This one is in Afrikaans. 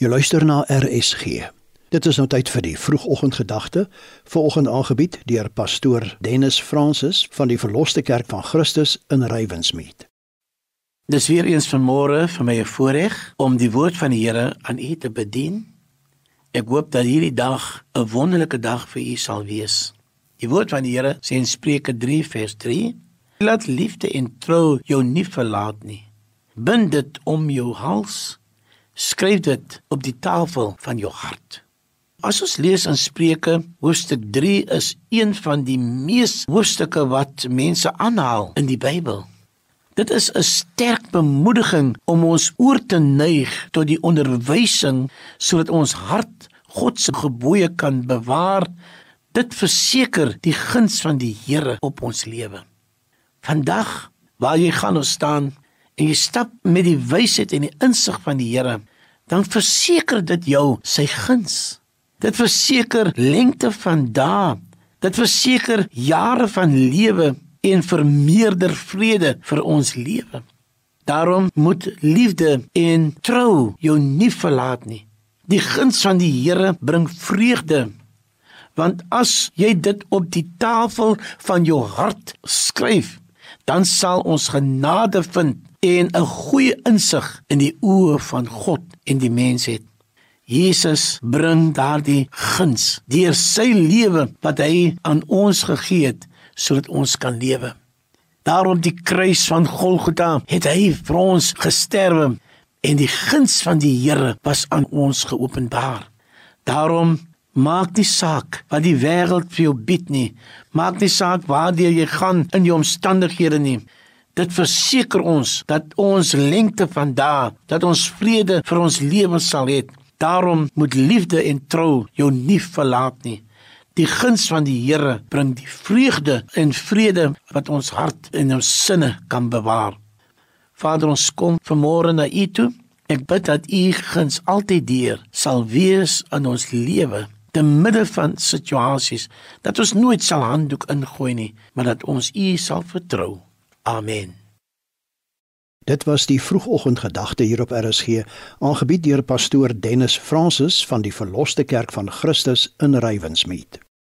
Jy luister na RSG. Dit is nou tyd vir die vroegoggendgedagte, vanoggend aangebied deur pastoor Dennis Francis van die Verloste Kerk van Christus in Rywensmeet. Dis weer eens vanmôre vir my 'n voorreg om die woord van die Here aan u te bedien. Ek hoop dat hierdie dag 'n wonderlike dag vir u sal wees. Die woord van die Here sê in Spreuke 3 vers 3: Laat liefde en trou jou nie verlaat nie. Bind dit om jou hals skryf dit op die tafel van jou hart. As ons lees in Spreuke hoofstuk 3 is een van die mees hoofstukke wat mense aanhaal in die Bybel. Dit is 'n sterk bemoediging om ons oor te neig tot die onderwysing sodat ons hart God se gebooie kan bewaar. Dit verseker die guns van die Here op ons lewe. Vandag waar jy gaan ons staan en jy stap met die wysheid en die insig van die Here, dan verseker dit jou sy guns. Dit verseker lengte van dae. Dit verseker jare van lewe en vermeerder vrede vir ons lewe. Daarom moet liefde en trou jou nie verlaat nie. Die guns van die Here bring vreugde. Want as jy dit op die tafel van jou hart skryf, dan sal ons genade vind en 'n goeie insig in die oë van God en die mens het. Jesus bring daardie guns deur sy lewe wat hy aan ons gegee het sodat ons kan lewe. Daarom die kruis van Golgotha het hy vir ons gesterwe en die guns van die Here was aan ons geopenbaar. Daarom maak die saak wat die wêreld vir jou bied nie, maak die saak waartoe jy gaan in jou omstandighede nie. Dit verseker ons dat ons lengte van dae, dat ons vrede vir ons lewe sal hê. Daarom moet liefde en trou jou nie verlaat nie. Die guns van die Here bring die vreugde en vrede wat ons hart en ons sinne kan bewaar. Vader, ons kom vanmôre na U toe. Ek bid dat U guns altyd deur sal wees in ons lewe te midde van situasies dat ons nooit sal handdoek ingooi nie, maar dat ons U sal vertrou. Amen. Dit was die vroegoggendgedagte hier op RSG, aangebied deur pastoor Dennis Francis van die Verloste Kerk van Christus in Rywensmeet.